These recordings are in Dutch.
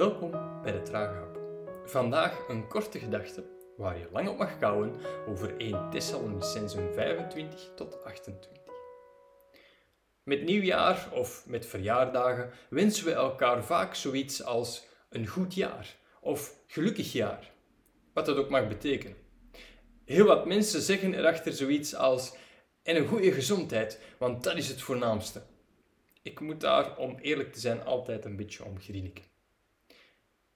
Welkom bij de Trage Hap. Vandaag een korte gedachte waar je lang op mag kouwen over 1 Thessalonicenzen 25 tot 28. Met nieuwjaar of met verjaardagen wensen we elkaar vaak zoiets als een goed jaar of gelukkig jaar, wat dat ook mag betekenen. Heel wat mensen zeggen erachter zoiets als en een goede gezondheid, want dat is het voornaamste. Ik moet daar, om eerlijk te zijn, altijd een beetje om grinniken.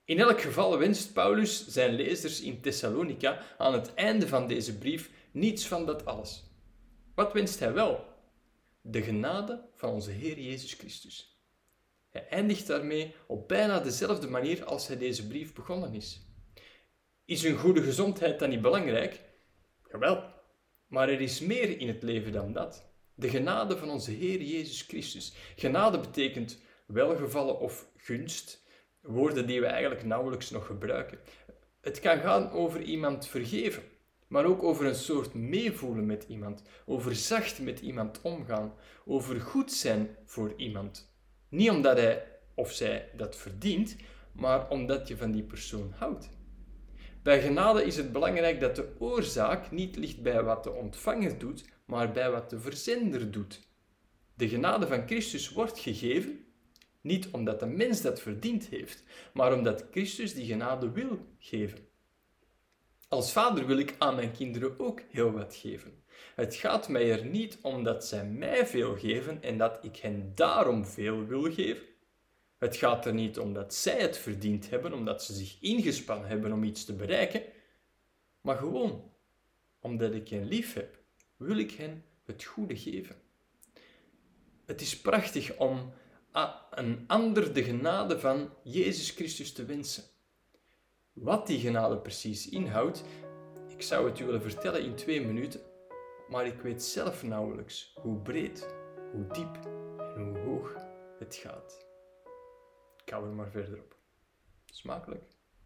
In elk geval wenst Paulus zijn lezers in Thessalonica aan het einde van deze brief niets van dat alles. Wat wenst hij wel? De genade van onze Heer Jezus Christus. Hij eindigt daarmee op bijna dezelfde manier als hij deze brief begonnen is. Is een goede gezondheid dan niet belangrijk? Jawel, maar er is meer in het leven dan dat. De genade van onze Heer Jezus Christus. Genade betekent welgevallen of gunst, woorden die we eigenlijk nauwelijks nog gebruiken. Het kan gaan over iemand vergeven, maar ook over een soort meevoelen met iemand, over zacht met iemand omgaan, over goed zijn voor iemand. Niet omdat hij of zij dat verdient, maar omdat je van die persoon houdt. Bij genade is het belangrijk dat de oorzaak niet ligt bij wat de ontvanger doet, maar bij wat de verzender doet. De genade van Christus wordt gegeven, niet omdat de mens dat verdiend heeft, maar omdat Christus die genade wil geven. Als vader wil ik aan mijn kinderen ook heel wat geven. Het gaat mij er niet om dat zij mij veel geven en dat ik hen daarom veel wil geven. Het gaat er niet om dat zij het verdiend hebben, omdat ze zich ingespannen hebben om iets te bereiken, maar gewoon omdat ik hen lief heb, wil ik hen het goede geven. Het is prachtig om een ander de genade van Jezus Christus te wensen. Wat die genade precies inhoudt, ik zou het u willen vertellen in twee minuten, maar ik weet zelf nauwelijks hoe breed, hoe diep en hoe hoog het gaat. Ik hou er maar verder op. Smakelijk.